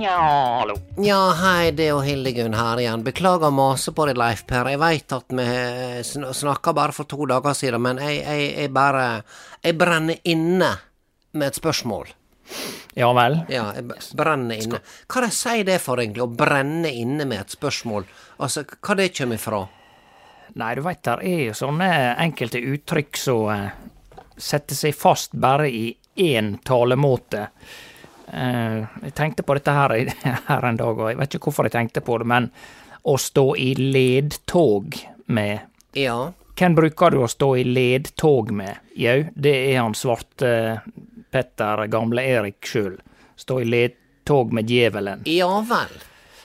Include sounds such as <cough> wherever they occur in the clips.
Ja, hallo. Ja, hei, det er jo Hildegunn her igjen. Beklager å mase på deg, Leif Per. Jeg veit at vi sn snakka bare for to dager siden, men jeg, jeg, jeg bare Jeg brenner inne med et spørsmål. Ja vel. Ja, jeg brenner inne. Hva de sier det for, egentlig? Å brenne inne med et spørsmål? Altså, hva det kommer ifra? Nei, du veit, der er jo sånne enkelte uttrykk som eh, setter seg fast bare i én talemåte. Eh, jeg tenkte på dette her, <laughs> her en dag, og jeg vet ikke hvorfor jeg tenkte på det, men å stå i ledtog med Ja. Hvem bruker du å stå i ledtog med? Jau, det er han svarte Petter, gamle Erik sjøl. Stå i ledtog med djevelen. Ja vel.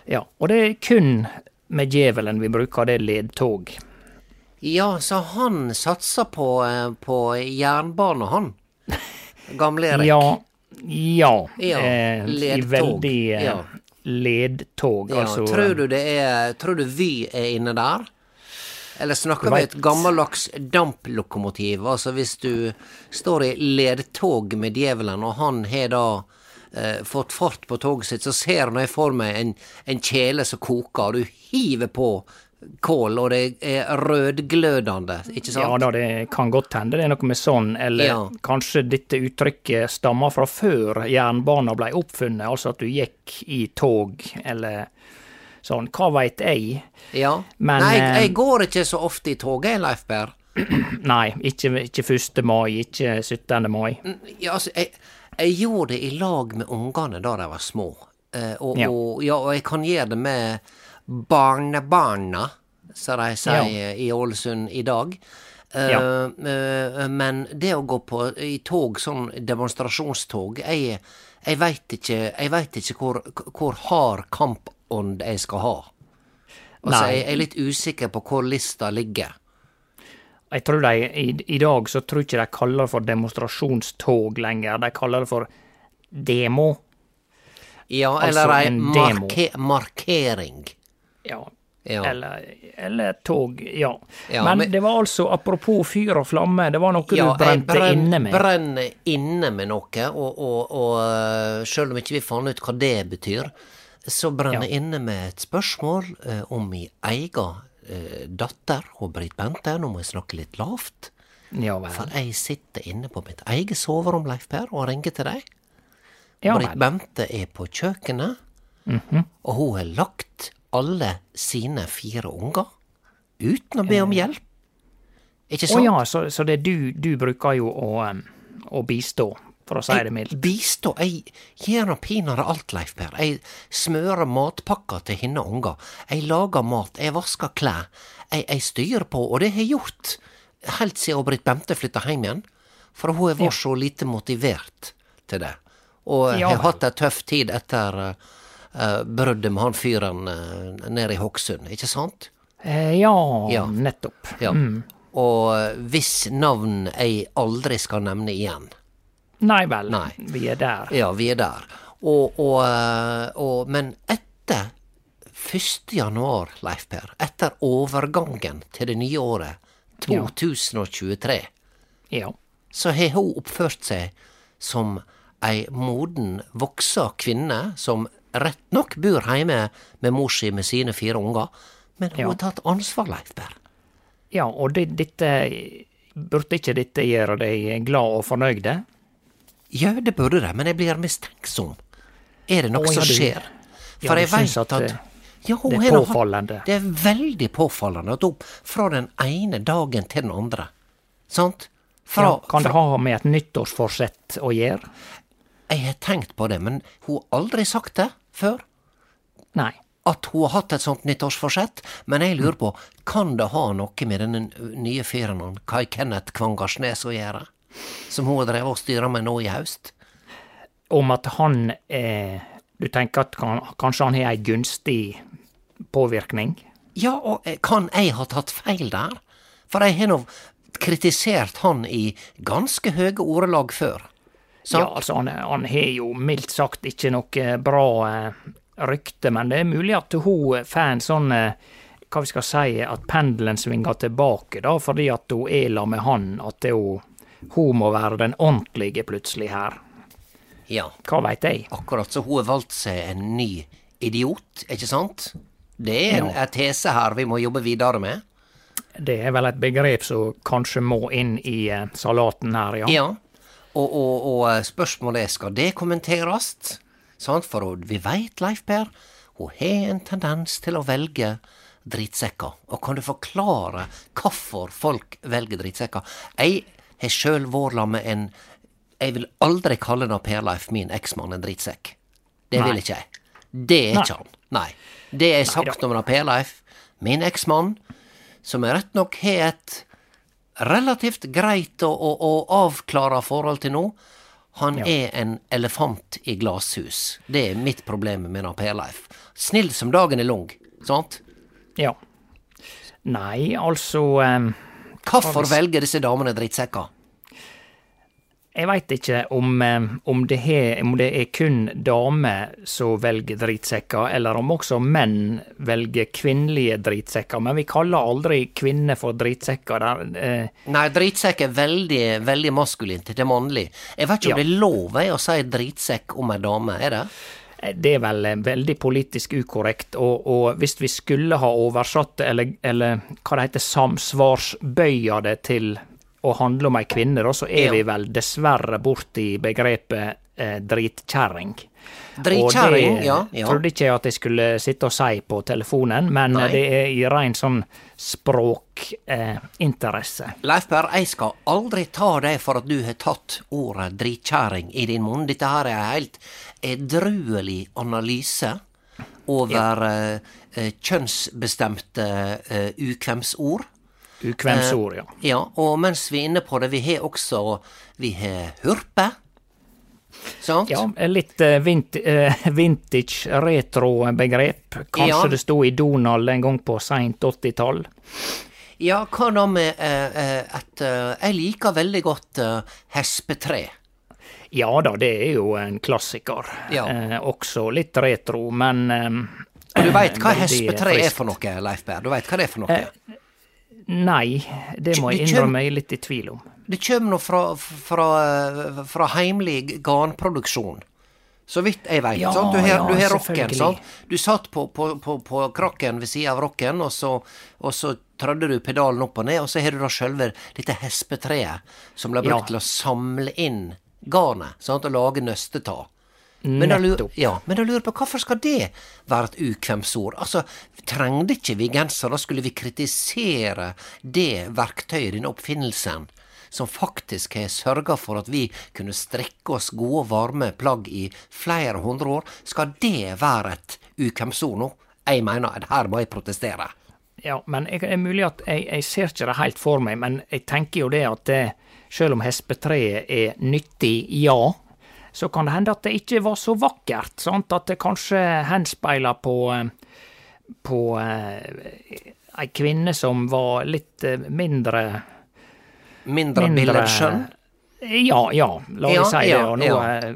Ja, og det er kun med djevelen vi bruker det ledtog. Ja, så han satser på, eh, på jernbane, han. Gamle Erik. Ja, ja, Ja, eh, i veldig eh, ja. ledtog, Ja, altså. tror du det er Tror du Vy er inne der? Eller snakker vi et gammeldags damplokomotiv? Altså hvis du står i ledtog med djevelen, og han har da eh, fått fart på toget sitt, så ser jeg for meg en, en kjele som koker, og du hiver på kål, og det er rødglødende, ikke sant? Ja da, det kan godt hende det er noe med sånn, eller Ja. kanskje dette uttrykket stammer fra før jernbanen ble oppfunnet, altså at du gikk i tog, eller sånn, hva veit jeg? Ja. Men, Nei, jeg, eh, jeg går ikke så ofte i tog, jeg, Leif Berr. <clears throat> Nei, ikke, ikke 1. mai, ikke 17. mai. Ja, altså, jeg, jeg gjorde det i lag med ungene da de var små. Eh, og, Ja. og, ja, og jeg kan gjøre det med barnebarna, som de sier i Ålesund i dag. Eh, Ja. eh, men det å gå på i tog, sånn demonstrasjonstog Jeg, jeg veit ikke, jeg vet ikke hvor, hvor hard kampånd jeg skal ha. Altså, Nei. jeg er litt usikker på hvor lista ligger. Jeg tror de, i, I dag så tror ikke de kaller det for demonstrasjonstog lenger, de kaller det for demo. Ja, Altså eller ei en marke markering. Ja. Ja. Eller, eller tog, ja. Ja, men, men- det var altså, apropos fyr og flamme, det var noe Ja, du brente jeg brenn- inne med. brenner inne med noe, og, og, og sjøl selv om ikke vi fant ut hva det betyr, så brenner jeg inne med et spørsmål eh, om min egen eh, datter, hun Britt Bente. Nå må jeg snakke litt lavt. Ja. For jeg sitter inne på mitt eget soverom, Leif Per, og ringer til deg. Ja Britt. Bente er på kjøkkenet, og hun har lagt alle sine fire unger uten å be om hjelp. Ikke Å sant? ja, så, så det du, du bruker jo å, å bistå for å si det mildt. Bistå. Jeg gjør pinadø alt, Leif Per. Jeg smører matpakker til henne unger. Jeg lager mat, jeg vasker klær. Jeg, jeg styrer på, og det har jeg gjort helt siden Britt Bente flytta hjem igjen. For hun vært så lite motivert til det. Og Ja har hatt ei tøff tid etter uh, bruddet med han fyren uh, nede i Hokksund, ikke sant? Eh, ja, Ja. nettopp. Ja. Og uh, hvis navn jeg aldri skal nevne igjen. Nei vel, Nei. vi er der. Ja, vi er der. Og, og, eh, og Men etter 1. januar, Leif Per, etter overgangen til det nye året, 2023, Ja. så har hun oppført seg som ei moden, voksa kvinne som rett nok bor hjemme med mor si med sine fire unger, men hun Ja. har tatt ansvar, Leif Berr. ja, og det, dette Burde ikke dette gjøre deg glad og fornøyde? Ja, det burde det, men jeg blir mistenksom. Er det noe Å, ja, som skjer? For ja, jeg veit at at det- ja, det er har påfallende. Det er veldig påfallende at hun fra den ene dagen til den andre Sant? Fra, kan det fra, ha med et nyttårsforsett å gjøre? Jeg har tenkt på det, men hun har aldri sagt det før. Nei. At hun har hatt et sånt nyttårsforsett. Men jeg lurer på, kan det ha noe med den nye fyren Kai Kenneth Kvangarsnes å gjøre? Som hun har drevet og styra med nå i høst? Om at han eh, Du tenker at kan, kanskje han har ei gunstig påvirkning? Ja, og kan jeg ha tatt feil der? For jeg har nå kritisert han i ganske høye ordelag før. Sant? Ja, altså, han, han har jo mildt sagt ikke noe bra eh, rykte, men det er mulig at hun får en sånn eh, hva vi skal si, at pendelen svinger tilbake, da, fordi at hun er la med han, at hun, hun må være den ordentlige plutselig her. Ja, Hva veit jeg? akkurat så hun har valgt seg en ny idiot, ikke sant? Det er en, Ja. tese her vi må jobbe videre med. Det er vel et begrep som kanskje må inn i eh, salaten her, ja. Ja, og, og, og eh, spørsmålet er, skal det kommenteres? Sant? For vi veit, Leif Per, hun har en tendens til å velge drittsekker. Og kan du forklare hvorfor folk velger drittsekker? Jeg har sjøl vært med en Jeg vil aldri kalle da Per Leif, min eksmann, en drittsekk. Det vil ikke jeg. Det er Nei. ikke han. Nei. Det er sagt om Per Leif, min eksmann, som er rett nok har et relativt greit å, å, å avklare forhold til nå. Han er en elefant i glasshus. Det er mitt problem med Per Leif. Snill som dagen er lang, sant? ja. Nei, altså um, Hvorfor velger disse damene drittsekker? Jeg veit ikke om, eh, om, det er, om det er kun damer som velger dritsekker, eller om også menn velger kvinnelige dritsekker. Men vi kaller aldri kvinner for dritsekker. Der, eh, Nei, drittsekk er veldig, veldig maskulint. Det er mannlig. Jeg vet ikke om Ja. det er lov å si dritsekk om ei dame, er det? det er vel eh, veldig politisk ukorrekt. Og, og hvis vi skulle ha oversatt det, eller, eller hva det heter, samsvarsbøya det til å handle om ei kvinne, da, så er Ja. vi vel dessverre borti begrepet eh, dritkjerring. Dritkjerring, Og det ja, ja. trodde ikke jeg at jeg skulle sitte og si på telefonen, men Nei. det er i rein sånn språkinteresse. Leif Per, jeg skal aldri ta deg for at du har tatt ordet dritkjerring i din munn. Dette her er en helt edruelig analyse over ja. eh, kjønnsbestemte eh, ukvemsord. Ukvemsord, ja. Ja, og mens vi er inne på det, vi har også Vi har hurpe. Sant? Ja, litt eh, eh, vintage retro-begrep. Kanskje Ja. det sto i Donald en gang på seint 80-tall. Ja, hva da med eh, eh, at eh, Jeg liker veldig godt eh, hespetre. Ja da, det er jo en klassiker. Ja. Eh, også litt retro, men eh, du veit hva hespetre er for noe, Leif Berr? Du veit hva det er for noe? Nei, det må jeg innrømme jeg er litt i tvil om. Det kjem nå fra, fra, fra heimlig garnproduksjon. Så vidt jeg veit. Ja? Du har, ja, du har rocken, sant? Du satt på, på, på, på krakken ved sida av rocken, og så, og så trødde du pedalen opp og ned, og så har du da sjølve dette hespetreet som ble brukt Ja. til å samle inn garnet, sant, og lage nøstetau. Men da, lurer, ja, men da lurer jeg på hvorfor skal det være et ukvemsord? Altså, trengte ikke vi genser, da skulle vi kritisere det verktøyet, denne oppfinnelsen, som faktisk har sørga for at vi kunne strekke oss gode, varme plagg i flere hundre år, skal det være et ukvemsord nå? Jeg mener at her må jeg protestere. Ja, men det er mulig at jeg, jeg, ser ikke det helt for meg, men jeg tenker jo det at det, selv om hespetreet er nyttig, ja, så kan det hende at det ikke var så vakkert. Sant? At det kanskje henspeiler på, på eh, ei kvinne som var litt eh, mindre Mindre, mindre billedskjønn? Ja, ja, la oss ja, si det. Ja, og nå, ja.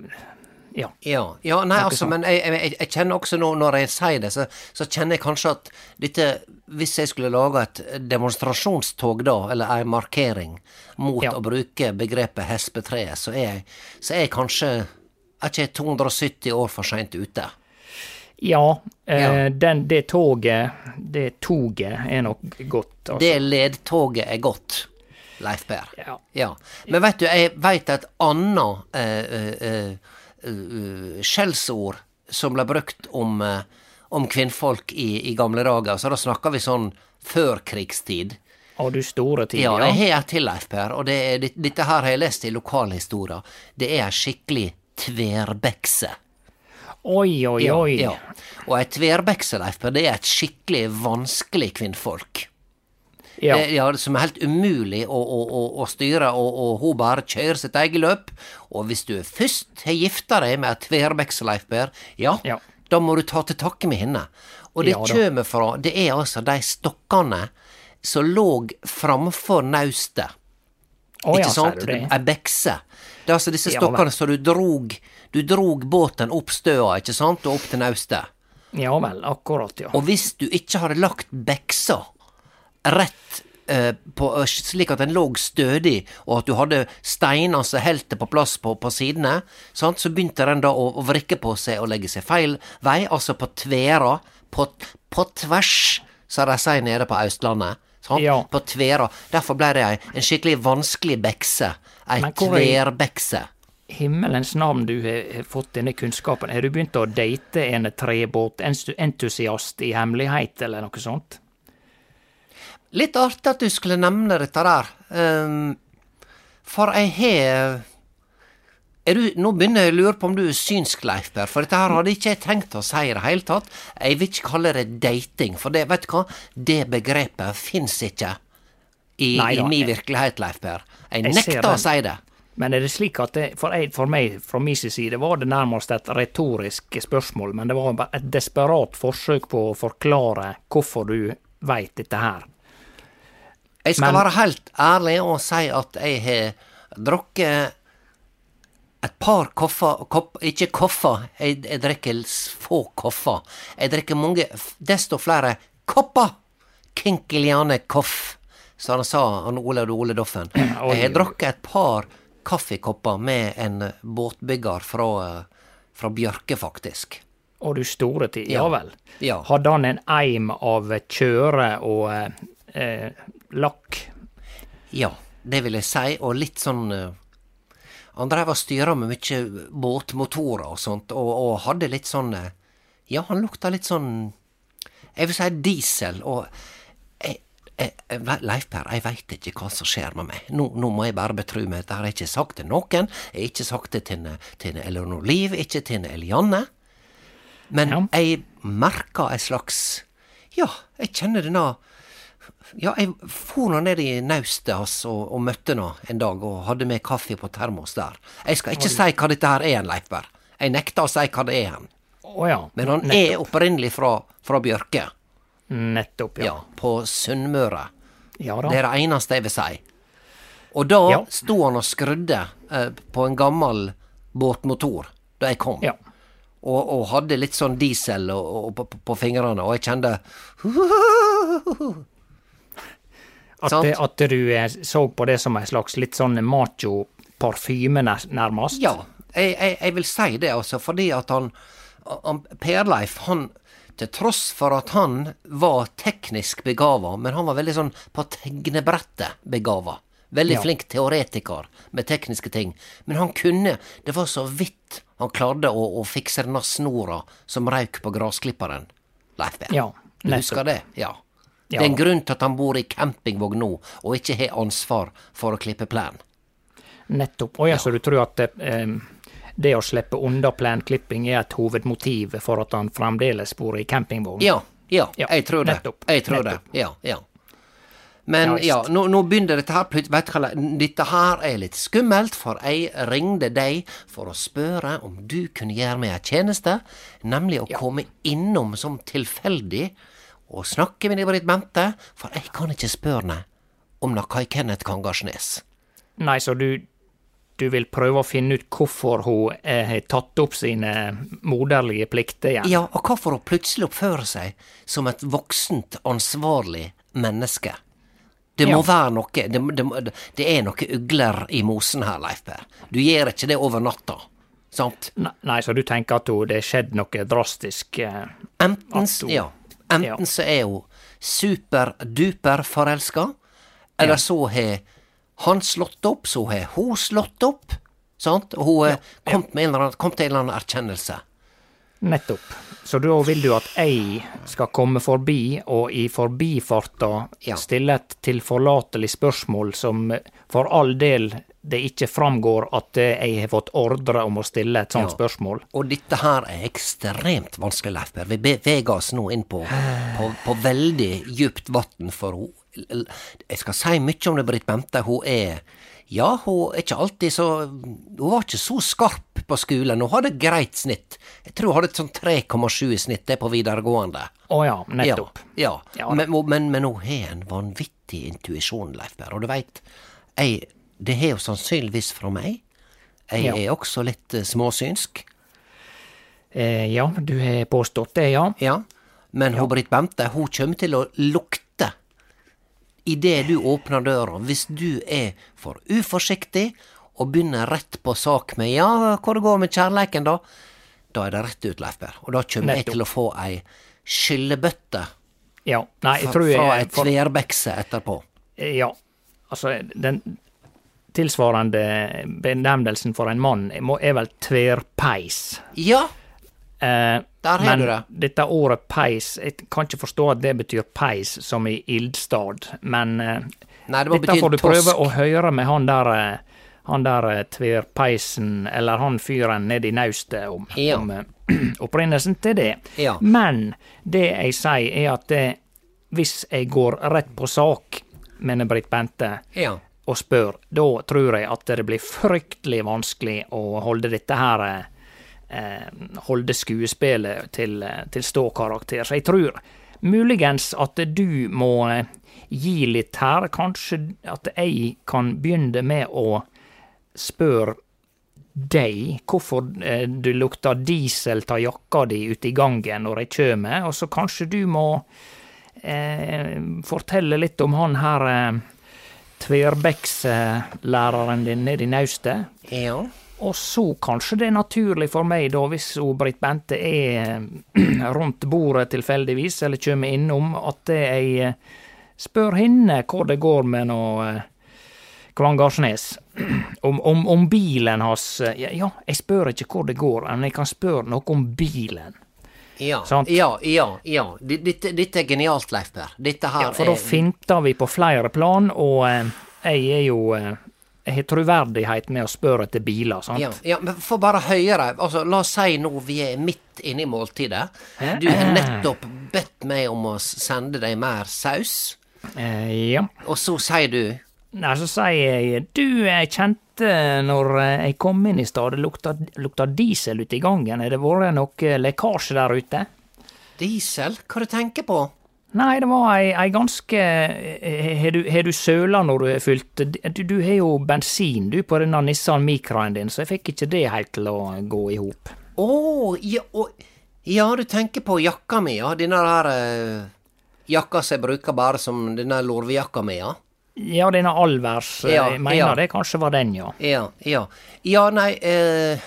Ja. ja. ja nei, altså, men jeg, jeg, jeg, kjenner også nå, når jeg sier det, så, så, kjenner jeg kanskje at dette Hvis jeg skulle lage et demonstrasjonstog da, eller ei markering mot ja. å bruke begrepet hespetreet, så er jeg, så er jeg kanskje Er ikke 270 år for seint ute? Ja, eh, den, det toget Det toget er nok godt. Altså. Det ledtoget er godt. Leif Per. Ja. ja. Men veit du, jeg veit et annet eh, eh, eh skjellsord som ble brukt om, uh, om kvinnfolk i, i, gamle dager. Så da snakker vi sånn førkrigstid. Og du store tid, ja. ja. Jeg har et til, Leif Per, og det er, dette her har jeg lest i lokalhistoria. Det er ei skikkelig tverbekse. Oi, oi, oi. Ja, ja. Og ei tverbekse, Leif Per, det er et skikkelig vanskelig kvinnfolk. Ja. Det, ja, som er helt umulig å, å, å, å styre, og, og, hun bare kjører sitt eget løp. Og hvis du først har gifta deg med ei Per, ja, ja, da må du ta til takke med henne. Og det ja, kjem fra Det er altså de stokkene som låg framfor naustet. Oh, ikke ja, sant? Ei bekse. Det er altså disse stokkene som du drog Du drog båten opp støa, ikke sant, og opp til naustet. Ja vel, akkurat, ja. Og hvis du ikke hadde lagt beksa rett på, slik at den lå stødig, og at du hadde steiner som holdt det på plass på, på sidene, sant? så begynte den da å, å, vrikke på seg og legge seg feil vei, altså på tvera, på, på tvers, som de sier nede på Østlandet. Ja. På tvera. Derfor ble det en skikkelig vanskelig bekse. Ei tverbekse himmelens navn du har fått denne kunnskapen? Har du begynt å date en trebåtentusiast i hemmelighet, eller noe sånt? Litt artig at du skulle nevne dette der. Um, for jeg har Nå begynner jeg å lure på om du er synsk, Leif Per, for dette her hadde ikke jeg tenkt å si i det hele tatt. Jeg vil ikke kalle det dating, for det, vet du hva, det begrepet fins ikke i, i min virkelighet, Leif Per. Jeg, jeg nekter å si det. Men er det slik at det, for, jeg, for, meg, fra min side, var det nærmest et retorisk spørsmål, men det var et desperat forsøk på å forklare hvorfor du veit dette her. Jeg skal Men, være helt ærlig og si at jeg har drukket et par koffer kopp, Ikke koffer, jeg, jeg drikker få koffer. Jeg drikker mange, desto flere kopper. Kinkeliane koff, som han sa, han Ole Ole Doffen. Jeg har drukket et par kaffekopper med en båtbygger fra, fra Bjørke, faktisk. Og du store tid, ja, ja vel. Ja. Hadde han en eim av kjøre og eh, lakk. Ja, det vil jeg si, og litt sånn uh, Han dreiv og styra med mye båtmotorer og sånt, og, og hadde litt sånn uh, Ja, han lukta litt sånn Jeg vil si diesel, og jeg, jeg, Leif Per, jeg veit ikke hva som skjer med meg. Nå, nå må jeg bare betru meg. Dette har jeg ikke sagt til noen. Jeg har ikke sagt det til, til Eleanor Liv, ikke til Elianne. Men ja. jeg merker ei slags Ja, jeg kjenner denne ja, jeg for nå ned i naustet hans og, og møtte nå en dag, og hadde med kaffe på termos der. Jeg skal ikke Oi. si hva dette her er, Leifberg. Jeg nekter å si hva det er. Oh, ja. Men han Nettopp. er opprinnelig fra, fra Bjørke. Nettopp, ja. ja på Sunnmøre. Ja, det er det eneste jeg vil si. Og da ja. sto han og skrudde eh, på en gammel båtmotor da jeg kom. Ja. Og, og, hadde litt sånn diesel og, og, på, på, fingrene, og jeg kjente At, at, du så på det som en slags litt sånn macho-parfyme, nærmest? Ja, jeg, jeg, jeg, vil si det, altså, fordi at han, han Per-Leif, han til tross for at han var teknisk begava, men han var veldig sånn på tegnebrettet begava. Veldig ja. flink teoretiker med tekniske ting. Men han kunne Det var så vidt han klarte å, å fikse denne snora som røyk på grasklipperen. Leif Berr. Ja, du husker det? Ja. Det er en grunn til at han bor i campingvogn nå, og ikke har ansvar for å klippe plen. Nettopp. Og ja, så du tror at eh, det å slippe unna plenklipping er et hovedmotiv for at han fremdeles bor i campingvogn? Ja, ja, ja jeg tror det. Nettopp. Jeg tror Nettopp. det. Ja, ja. Men ja, ja nå, nå, begynner dette her plutselig dette her er litt skummelt, for jeg ringde deg for å spørre om du kunne gjøre meg en tjeneste, nemlig å ja. komme innom som tilfeldig og snakke med Britt Bente, for jeg kan ikke spørre henne om noe i Kenneth Kangarsnes. Nei, så du, du vil prøve å finne ut hvorfor hun eh, har tatt opp sine moderlige plikter igjen? Ja, og hvorfor hun plutselig oppfører seg som et voksent, ansvarlig menneske. Det må ja. være noe det, det, det, er noe ugler i mosen her, Leif Per. Du gjør ikke det over natta. Sant? Nei, så du tenker at det er skjedd noe drastisk? Eh, enten, ja. Enten ja. så er hun superduper forelska, eller så har han slått opp, så har hun slått opp. Sant? Og hun har kommet, kom til en eller annen erkjennelse. Nettopp. Så da vil du at jeg skal komme forbi, og i forbifarta ja. stille et tilforlatelig spørsmål som for all del det ikke framgår at jeg har fått ordre om å stille et sånt ja. spørsmål. Og dette her er ekstremt vanskelig, Leif Per. Vi beveger oss nå inn på, på, på veldig djupt vann for henne. Jeg skal si mye om det, Britt Bente. Hun er ja, hun er ikke alltid så Hun var ikke så skarp på skolen. Hun hadde greit snitt. Jeg tror hun hadde et sånn 3,7 i snitt det på videregående. Å oh, ja, nettopp. Ja, ja. ja men, men, men, hun har en vanvittig intuisjon, Leif Berr. Og du veit, det har jo sannsynligvis fra meg. Jeg ja. er også litt uh, småsynsk. Eh, ja, du har påstått det, ja. Ja, Men ja. Britt Bente, hun kommer til å lukte idet du åpner døra, hvis du er for uforsiktig og begynner rett på sak med 'ja, hvor det går med kjærleiken', da, da er det rett ut, Leif Berr. Og da kommer jeg til å få ei skyllebøtte ja. Nei, jeg tror jeg, fra ei tverbekse etterpå. Ja, altså den tilsvarende benevnelsen for en mann er vel tverrpeis. Ja, Eh, Der har du det. Dette ordet peis, jeg kan ikke forstå at det betyr peis som i ildstad, men eh, Nei, det dette får du prøve å høre med han der eh, han der eh, tverrpeisen, eller han fyren nede i naustet, om, ja. om <clears throat> opprinnelsen til det. Ja. Men det jeg sier, er at det, hvis jeg går rett på sak mener Britt Bente ja. Og spør, da tror jeg at det blir fryktelig vanskelig å holde dette her eh, holde skuespillet til, til ståkarakter. Så jeg tror muligens at du må eh, gi litt her. Kanskje at jeg kan begynne med å spørre deg hvorfor eh, du lukter diesel av jakka di ute i gangen når jeg kommer, og så kanskje du må eh, fortelle litt om han her eh, Tverbekks-læreren din nede i naustet. Ja. Og så kanskje det er naturlig for meg, da, hvis Britt Bente er <clears throat> rundt bordet tilfeldigvis, eller kommer innom, at jeg eh, spør henne hvor det går med noe eh, Kvangarsnes. <clears throat> Om, om, om, bilen hans eh, ja, jeg spør ikke hvor det går, men jeg kan spørre noe om bilen. Ja, ja, ja, ja. Dette, dette, er genialt, Leif Per. Dette her ja, For da finter vi på flere plan, og jeg er jo jeg har troverdighet med å spørre etter biler. sant? Ja, ja men få bare høre. Altså, la oss si nå vi er midt inne i måltidet. Du har nettopp bedt meg om å sende deg mer saus. Eh, ja. Og så sier du Nei, så sier jeg du, jeg kjente når jeg kom inn i stad, det lukta, lukta diesel ute i gangen. Har det vært noe lekkasje der ute? Diesel? Hva du tenker på? Nei, det var ei, ei ganske eh, Har du, du søla når du har fylt Du, du har jo bensin du på denne Nissan Micraen din, så jeg fikk ikke det helt til å gå i hop. Å, oh, ja, oh, ja, du tenker på jakka mi, ja. Denne der uh, jakka som jeg bruker bare som denne lorvejakka mi, ja. Ja, denne Alvers. Ja, jeg mener ja. det kanskje var den, ja. Ja, ja. Ja, nei eh,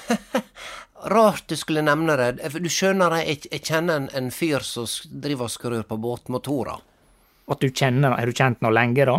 <laughs> Rart du skulle nevne det. Du skjønner, jeg, jeg kjenner en, en, fyr som driver og skrur på båtmotorer. At du kjenner Har du kjent noe lenge, da?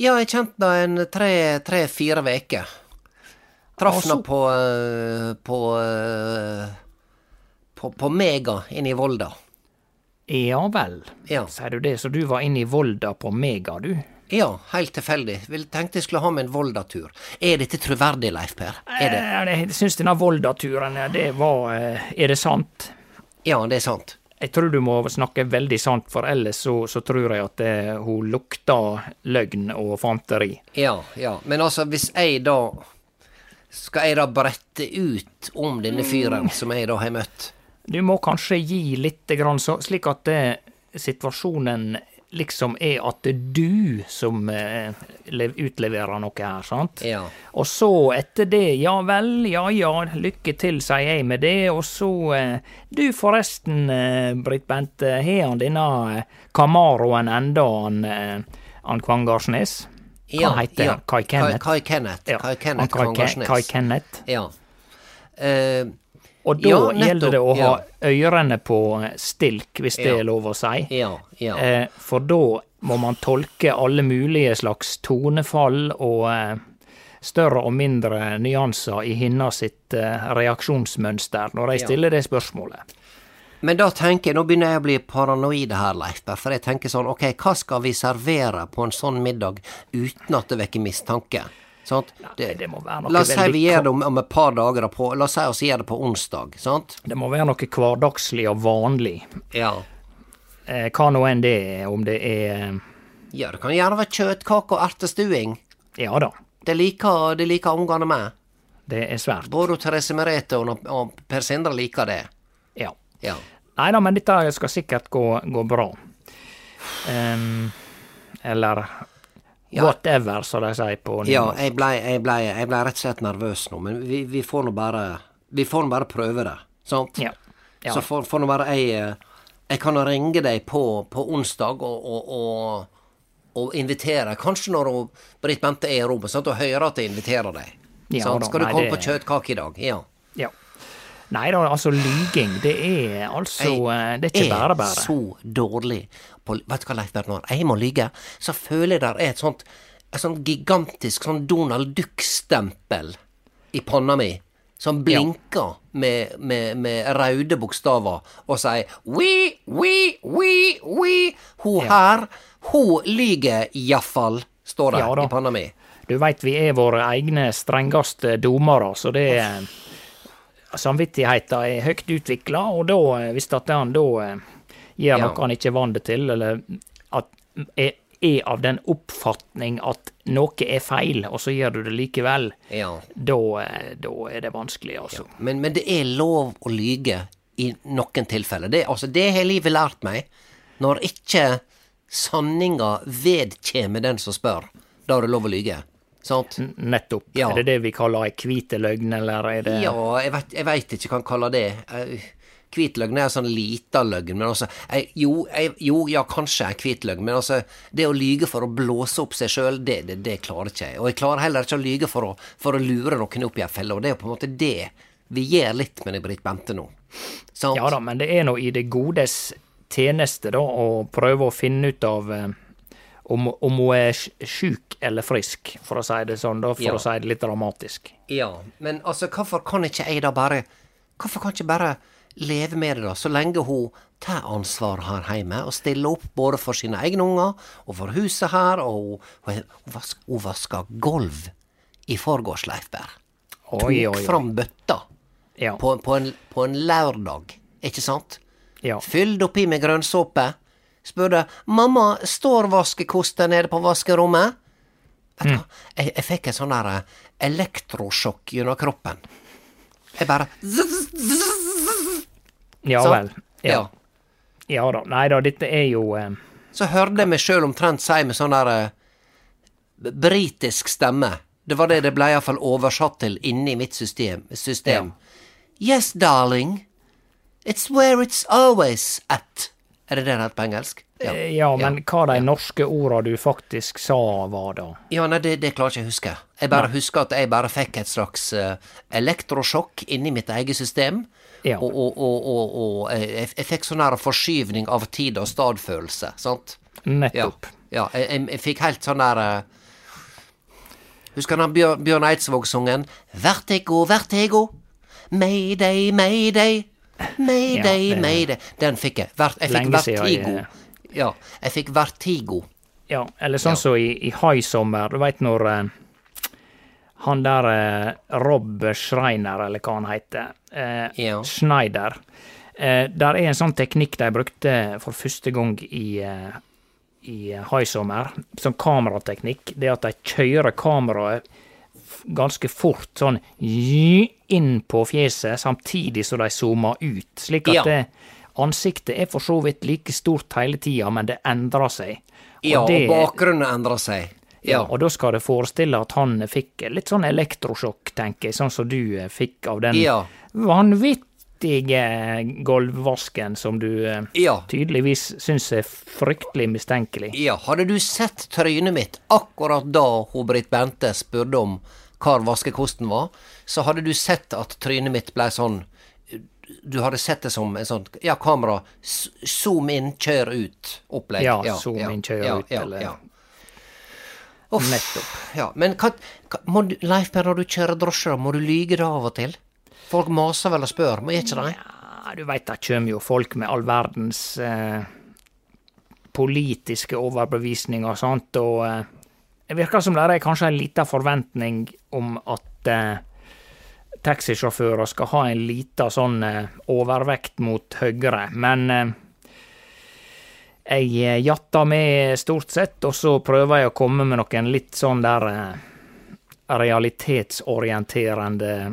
Ja, jeg kjente da en tre-fire uker. Traff nå på, eh, på, eh, på på Mega inne i Volda. Ja vel, Ja. sier du det. Så du var inne i Volda på Mega, du? Ja, helt tilfeldig. Vil- Tenkte jeg skulle ha med en Volda-tur. Er dette troverdig, Leif Per? Er det? Eh, Jeg syns denne Volda-turen, det var Er det sant? Ja, det er sant. Jeg tror du må snakke veldig sant, for ellers så, så tror jeg at eh, hun lukter løgn og fanteri. Ja, ja. Men altså, hvis jeg da Skal jeg da brette ut om denne fyren som jeg da har møtt? Du må kanskje gi litt grann så, slik at eh, situasjonen liksom er at det er du som eh, utleverer noe her, sant? Ja. Og så etter det, ja vel, ja ja, lykke til, sier jeg med det, og så eh, Du forresten, eh, Britt Bente, har han denne Camaroen enda, han, han Kvangarsnes? Hva Ja, heter ja. Kai Kenneth? Kai, Kenneth. Ja, Kai Kenneth Kai, Kai Kenneth. Ja. Eh, Og da Ja, gjelder det å ha ørene på stilk, hvis det er lov å si. ja, ja. Eh, for da må man tolke alle mulige slags tonefall og eh, større og mindre nyanser i hinna sitt eh, reaksjonsmønster når Ja. stiller det spørsmålet. Men da tenker jeg, nå begynner jeg å bli paranoid her, Leif for jeg tenker sånn, ok, hva skal vi servere på en sånn middag uten at det vekker mistanke? Sant? Det, det må være noe La oss si vi gjør det om, om et par dager, på, la oss si oss gjør det på onsdag, sant? Det må være noe hverdagslig og vanlig. Ja. Eh, hva nå enn det er, om det er eh, Ja, det kan gjerne være kjøttkake og ertestuing. Ja da, Det liker, det liker ungene med. det er svært. Både Therese Merete og, og Per Sindre liker det. Ja. Ja. Nei da, men dette skal sikkert gå, gå bra. Um, eller Ja. whatever, som de sier på Ja, jeg blei jeg ble, jeg ble rett og slett nervøs nå, men vi, vi får nå bare Vi får nå bare prøve det, sant? Ja. Ja. Så får, får nå bare jeg eh, Jeg kan nå ringe deg på, på onsdag og, og, og, og invitere. Kanskje når Britt Bente er i rommet, sant, og hører at jeg inviterer deg. Ja sant? Skal du komme det- på kjøttkake i dag? Ja. Ja. Nei da, altså lyging, det er altså eh, Det er ikke Jeg bare bare. så dårlig på Vet du hva, Leif Bernard, jeg må lyge, så føler jeg der er et sånt et sånt gigantisk sånn Donald Duck-stempel i panna mi. Som blinker med, med, med røde bokstaver og sier we, we, we, we. Hun her, hun lyger iallfall, står det Ja i panna mi. Du veit vi er våre egne strengeste dommere, så det er Samvittigheta er høyt utvikla, og da, eh, hvis at han da eh, gjør Ja. noe han ikke er vant til, eller at er, er av den oppfatning at noe er feil, og så gjør du det likevel, Ja. da, eh, da er det vanskelig, altså. Men, men det er lov å lyge i noen tilfeller. Det, altså, det har livet lært meg. Når ikke sanninga vedkjemmer den som spør, da er det lov å lyge. Sant? Nettopp. Ja. Er det det vi kaller ei hvite løgn, eller er det Ja, jeg vet, ikke hva en kaller det. Hvit løgn er en sånn lita løgn, men altså jeg, jo, jeg, jo, ja, kanskje en hvit løgn, men altså det å lyge for å blåse opp seg sjøl, det, det, det klarer ikke jeg. Og jeg klarer heller ikke å lyge for å, for å lure noen opp i ei felle, og det er jo på en måte det vi gjør litt med Britt Bente nå. Sant? Ja da, men det er nå i det godes tjeneste, da, å prøve å finne ut av eh, om, om hun er sj- sjuk eller frisk, for å si det sånn, da, for Ja. å si det litt dramatisk. Ja, men altså, hvorfor kan ikke jeg da bare Hvorfor kan ikke bare leve med det, da, så lenge hun tar ansvar her hjemme og stiller opp både for sine egne unger og for huset her, og hun, hun, vaska gulv i forgårs, Leif Berr. Tok fram bøtta ja. på, på, en, på en lørdag, ikke sant? Ja. Fylt oppi med grønnsåpe. Spurte 'Mamma, står vaskekosten nede på vaskerommet?' Vet mm. jeg, jeg fikk en sånn der eh, elektrosjokk gjennom kroppen. Jeg bare Ja vel. Ja. ja. da. Nei da, dette er jo eh... Så hørte jeg meg sjøl omtrent si med sånn der eh, britisk stemme. Det var det det ble iallfall oversatt til inni mitt system. system. Ja. Yes, darling. It's where it's always at. Er det det det heter på engelsk? Ja, eh, ja men ja. hva de norske orda du faktisk sa, var da? Ja, nei, det, det klarer ikke jeg huske. Jeg bare nei. husker at jeg bare fikk et slags uh, elektrosjokk inni mitt eget system. Ja. Og, og, og, og jeg, jeg, fikk sånn her forskyvning av tid og stadfølelse, sant? Nettopp. Ja, jeg, jeg, jeg, fikk helt sånn der uh, Husker han Bjørn, Bjørn Eidsvåg-sungen? Vertigo, vertigo, mayday, mayday. Mayday, ja, mayday. Den fikk jeg. jeg fikk vertigo. Ja, jeg fikk vertigo. Ja, eller sånn som så i, i High Sommer, du veit når uh, han der eh, Rob Schreiner, eller hva han heter, Eh, ja. Schneider Der er en sånn teknikk de brukte for første gang i i High Sommer, sånn kamerateknikk, det at de kjører kameraet ganske fort sånn inn på fjeset, samtidig som de zoomer ut. Slik at ja. det, ansiktet er for så vidt like stort hele tida, men det endrer seg. Og ja, det, og bakgrunnen endrer seg. Ja. og da skal det forestille at han fikk litt sånn elektrosjokk, tenker jeg, sånn som du eh, fikk av den ja. vanvittige gulvvasken som du eh, ja. tydeligvis syns er fryktelig mistenkelig. Ja, hadde du sett trynet mitt akkurat da hun Britt Bente spurte om hvor vaskekosten var, så hadde du sett at trynet mitt blei sånn Du hadde sett det som en sånn Ja, kamera, zoom inn, kjør ut-opplegg. Ja, ja, zoom ja, inn, kjør ut, eller Uff, Nettopp. Ja, men hva, hva du, Leif Per, når du kjører drosje, må du lyge da av og til? Folk maser vel og spør, må ikke det? Ja, du veit det kjem jo folk med all verdens eh, politiske overbevisninger og sånt, og eh, det virker som det er kanskje en liten forventning om at eh, taxisjåfører skal ha en liten sånn eh, overvekt mot høyre, men eh, jeg eh, jatter med stort sett, og så prøver jeg å komme med noen litt sånn der eh, realitetsorienterende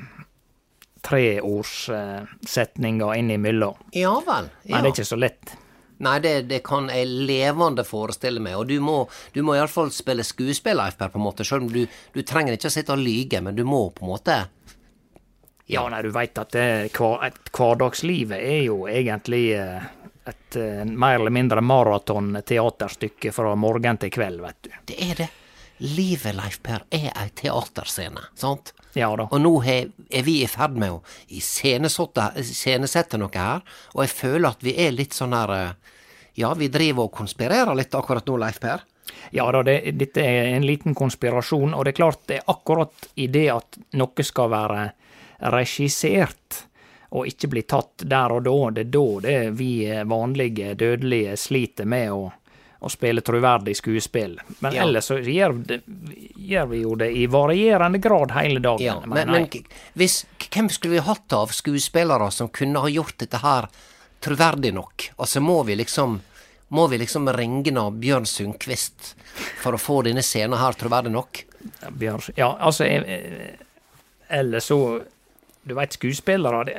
treordssetninger innimellom. Ja vel. Ja. Men det er ikke så lett. Nei, det, det, kan jeg levende forestille meg. Og du må, du må iallfall spille skuespill, Leif Per, på en måte. Selv om du, du, trenger ikke å sitte og lyge, men du må på en måte Ja, nei, du veit at det, et hverdagslivet er jo egentlig eh, et eh, mer eller mindre maraton-teaterstykke fra morgen til kveld, vet du. Det er det. Livet, Leif Per, er ei teaterscene, sant? Ja da. Og nå er vi i ferd med å iscenesette noe her, og jeg føler at vi er litt sånn her eh, Ja, vi driver og konspirerer litt akkurat nå, Leif Per. Ja da, det, dette er en liten konspirasjon, og det er klart det er akkurat i det at noe skal være regissert og ikke bli tatt der og da, det er da det vi vanlige dødelige sliter med å å spille troverdig skuespill. Men ja. ellers så gjør, det, gjør, vi jo det i varierende grad hele dagen. Ja, men, men hvis, hvem skulle vi hatt av skuespillere som kunne ha gjort dette her troverdig nok? Altså må vi liksom må vi liksom ringe av Bjørn Sundquist for å få denne scenen her troverdig nok? Bjørn, ja, altså Eller så Du veit, skuespillere det,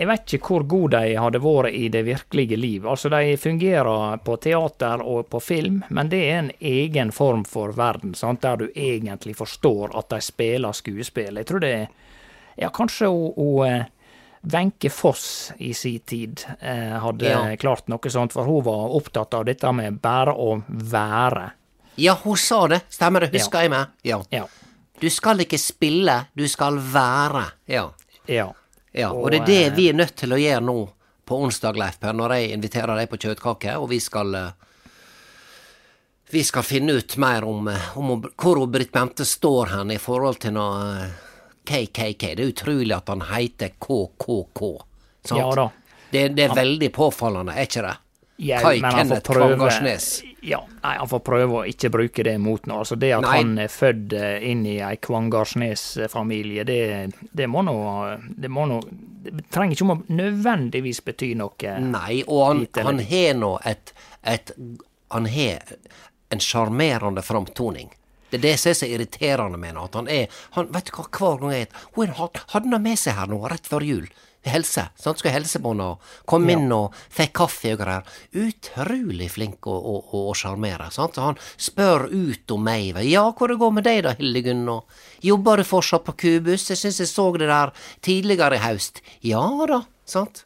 jeg vet ikke hvor gode de hadde vært i det virkelige liv. Altså, de fungerer på teater og på film, men det er en egen form for verden, sant? der du egentlig forstår at de spiller skuespill. Jeg tror det er ja, kanskje hun eh, Wenche Foss i sin tid eh, hadde ja. klart noe sånt, for hun var opptatt av dette med bare å være. Ja, hun sa det, stemmer det, husker ja. jeg meg. Ja. ja. Du skal ikke spille, du skal være. Ja. ja. Ja, og, det er det vi er nødt til å gjøre nå på onsdag, Leif Per, når jeg inviterer deg på kjøttkake, og vi skal eh, vi skal finne ut mer om, eh, om hvor Britt Bente står hen i forhold til noe, KKK. Det er utrolig at han heter KKK. Sant? Ja da. Det, det er veldig påfallende, er ikke det? Ja, Kai men han får prøve-. Ja, nei, han får prøve å ikke bruke det mot noe. Altså, det at Nei. han er født eh, inn i ei Kvangarsnes-familie, det, det må nå Det må nå Det trenger ikke om nødvendigvis bety noe. Nei, og han, han har nå et, et Han har en sjarmerende framtoning. Det er det som er så irriterende med han, at han er han, Vet du hva, hver gang jeg hadde han med seg her nå, rett før jul. Helse. Sant? Skulle helse på henne, kom inn og fikk kaffe og greier. Utrolig flink å sjarmere. Så Han spør ut om meg. Ja, hvor det går med deg da, Hildegunn? Jobber du fortsatt på Kubus? Jeg syns jeg så det der tidligere i høst. Ja da, sant?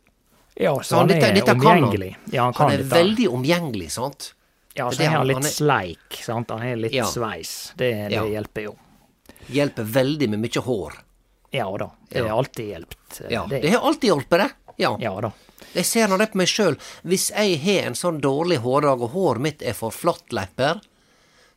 Ja, så Så han han, er dette han. omgjengelig. Ja, han kan Han er dette. veldig omgjengelig, sant? Ja, det så er han han- litt han er- sleik, sant. Han har litt Ja. sveis. Det, det hjelper jo. Hjelper veldig med mye hår. Ja da. Det har Ja. alltid hjulpet. eh, Ja, det. har alltid hjulpet, det. Ja. Ja da. Jeg ser nå det på meg sjøl. Hvis jeg har en sånn dårlig hårdag, og håret mitt er for flattlepper,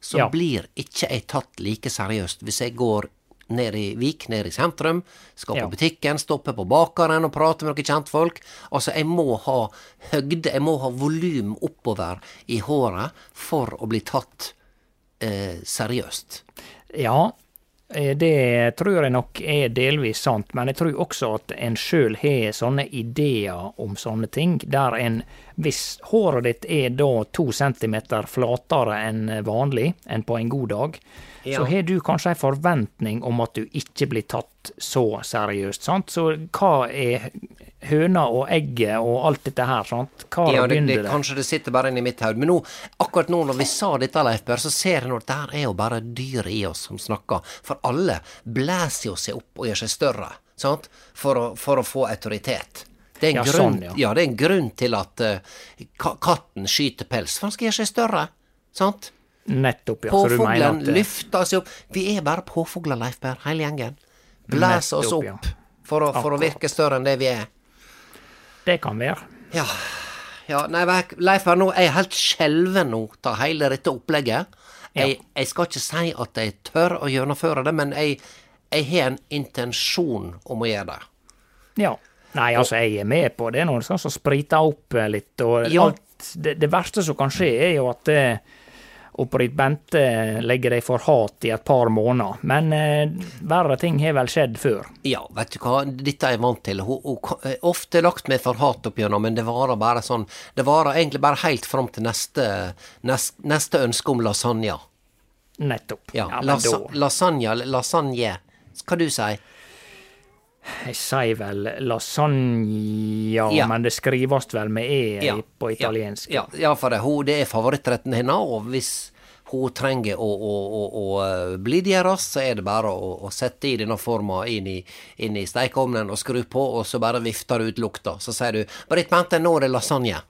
så Ja. blir ikke jeg tatt like seriøst hvis jeg går ned i Vik, ned i sentrum, skal på Ja. butikken, stopper på bakeren og prater med noen kjentfolk. Altså, jeg må ha høgde, jeg må ha volum oppover i håret for å bli tatt eh, seriøst. Ja, det tror jeg nok er delvis sant, men jeg tror også at en sjøl har sånne ideer om sånne ting, der en Hvis håret ditt er da to centimeter flatere enn vanlig, enn på en god dag, Ja. så har du kanskje ei forventning om at du ikke blir tatt så seriøst, sant? Så hva er høna og egget og alt dette her, sant? Hva Ja, det, det, det? kanskje det sitter bare inni mitt hode. Men nå, akkurat nå når vi sa dette, Leif Berr, så ser jeg nå at det her er jo bare dyret i oss som snakker. For alle blæser jo seg opp og gjør seg større, sant? For å, for å få autoritet. Det er en, Ja, grunn, sånn, ja. ja, det er en grunn til at uh, katten skyter pels. For han skal gjøre seg større, sant? Nettopp, ja. Påfuglen at eh, løfter seg opp. Vi er bare påfugler, Leif Berr, hele gjengen. Blæser oss opp ja. for, å, for å virke større enn det vi er. det kan være. Ja, ja nei, Leif- Berr, nå, jeg er helt skjelven nå av hele dette opplegget. Jeg, jeg skal ikke si at jeg tør å gjennomføre det, men jeg, jeg har en intensjon om å gjøre det. Ja. Nei, altså, jeg er med på det. Noe sånn som spriter opp eh, litt. Og Ja. alt, det, det verste som kan skje, er jo at eh, Opp-Britt Bente legger deg for hat i et par måneder. Men eh, verre ting har vel skjedd før. Ja, vet du hva, dette er jeg vant til. Hun, hun eh, ofte lagt meg for hat opp gjennom, men det varer bare sånn Det varer egentlig bare helt fram til neste, neste, neste ønske om lasagne. Nettopp. Ja, ja lasa, lasagne, lasagne. Hva du sier Jeg sier vel lasagna, Ja. men det skrives vel med e Ja, på italiensk. Ja, ja, for det, hun, det er favorittretten hennes, og hvis hun trenger å, å, å, å eh, blidgjøres, så er det bare å, å sette i denne forma inn i, inn i stekeovnen og skru på, og så bare vifter du ut lukta. Så sier du 'Britt Bente, nå er det lasagne'.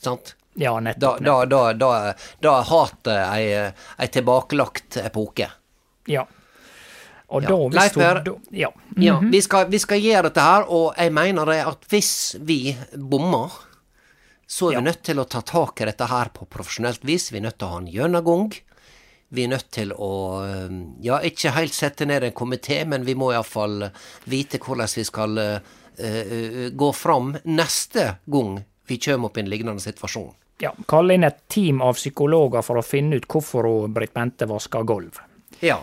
Sant? Ja, Da, nettopp. da, da, da, da er hatet ei, ei tilbakelagt epoke. Ja. Og Ja. da, hun Per. da, Ja. Ja, vi skal, vi skal gjøre dette her, og jeg mener det at hvis vi bommer, så er Ja. vi nødt til å ta tak i dette her på profesjonelt vis. Vi er nødt til å ha en gjennomgang. Vi er nødt til å eh, ja, ikke helt sette ned en komité, men vi må iallfall vite hvordan vi skal uh, uh, gå fram neste gang vi kommer opp i en lignende situasjon. ja. Kalle inn et team av psykologer for å finne ut hvorfor Britt Bente vasker gulv. Ja.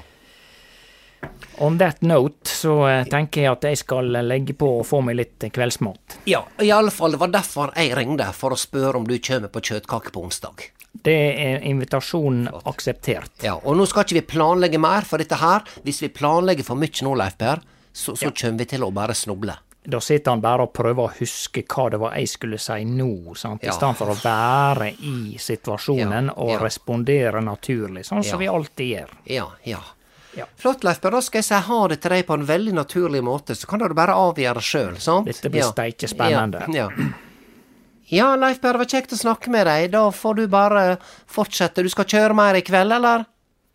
On that note så eh, tenker jeg at jeg skal legge på og få meg litt kveldsmat. ja. I alle fall, det var derfor jeg ringte, for å spørre om du kommer på kjøttkake på onsdag. Det er invitasjonen akseptert. Ja, og nå skal ikke vi planlegge mer for dette her. Hvis vi planlegger for mye nå, Leif Per, så, så kommer vi til å bare snuble. Da sitter han bare og prøver å huske hva det var jeg skulle si nå, sant? i Ja. stedet for å være i situasjonen Ja, og ja. respondere naturlig, sånn som Ja. vi alltid gjør. Ja, ja. Ja. Flott, Leif. Da skal jeg si ha det til deg på en veldig naturlig måte, så kan du bare avgjøre sjøl, sant? Dette blir ja. steike spennende. Ja, ja. ja, Leif Per, det var kjekt å snakke med deg. Da får du bare fortsette. Du skal kjøre mer i kveld, eller?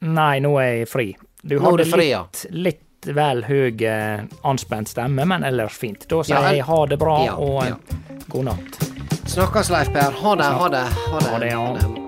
Nei, nå er jeg fri. Du hadde du fri, litt, litt vel høy eh, anspent stemme, men ellers fint. Da sier Ja, jeg ha det bra ja, og ja. god natt. Snakkes, Leif Per. Ha det, ha det. Ha det. Ha det, ja.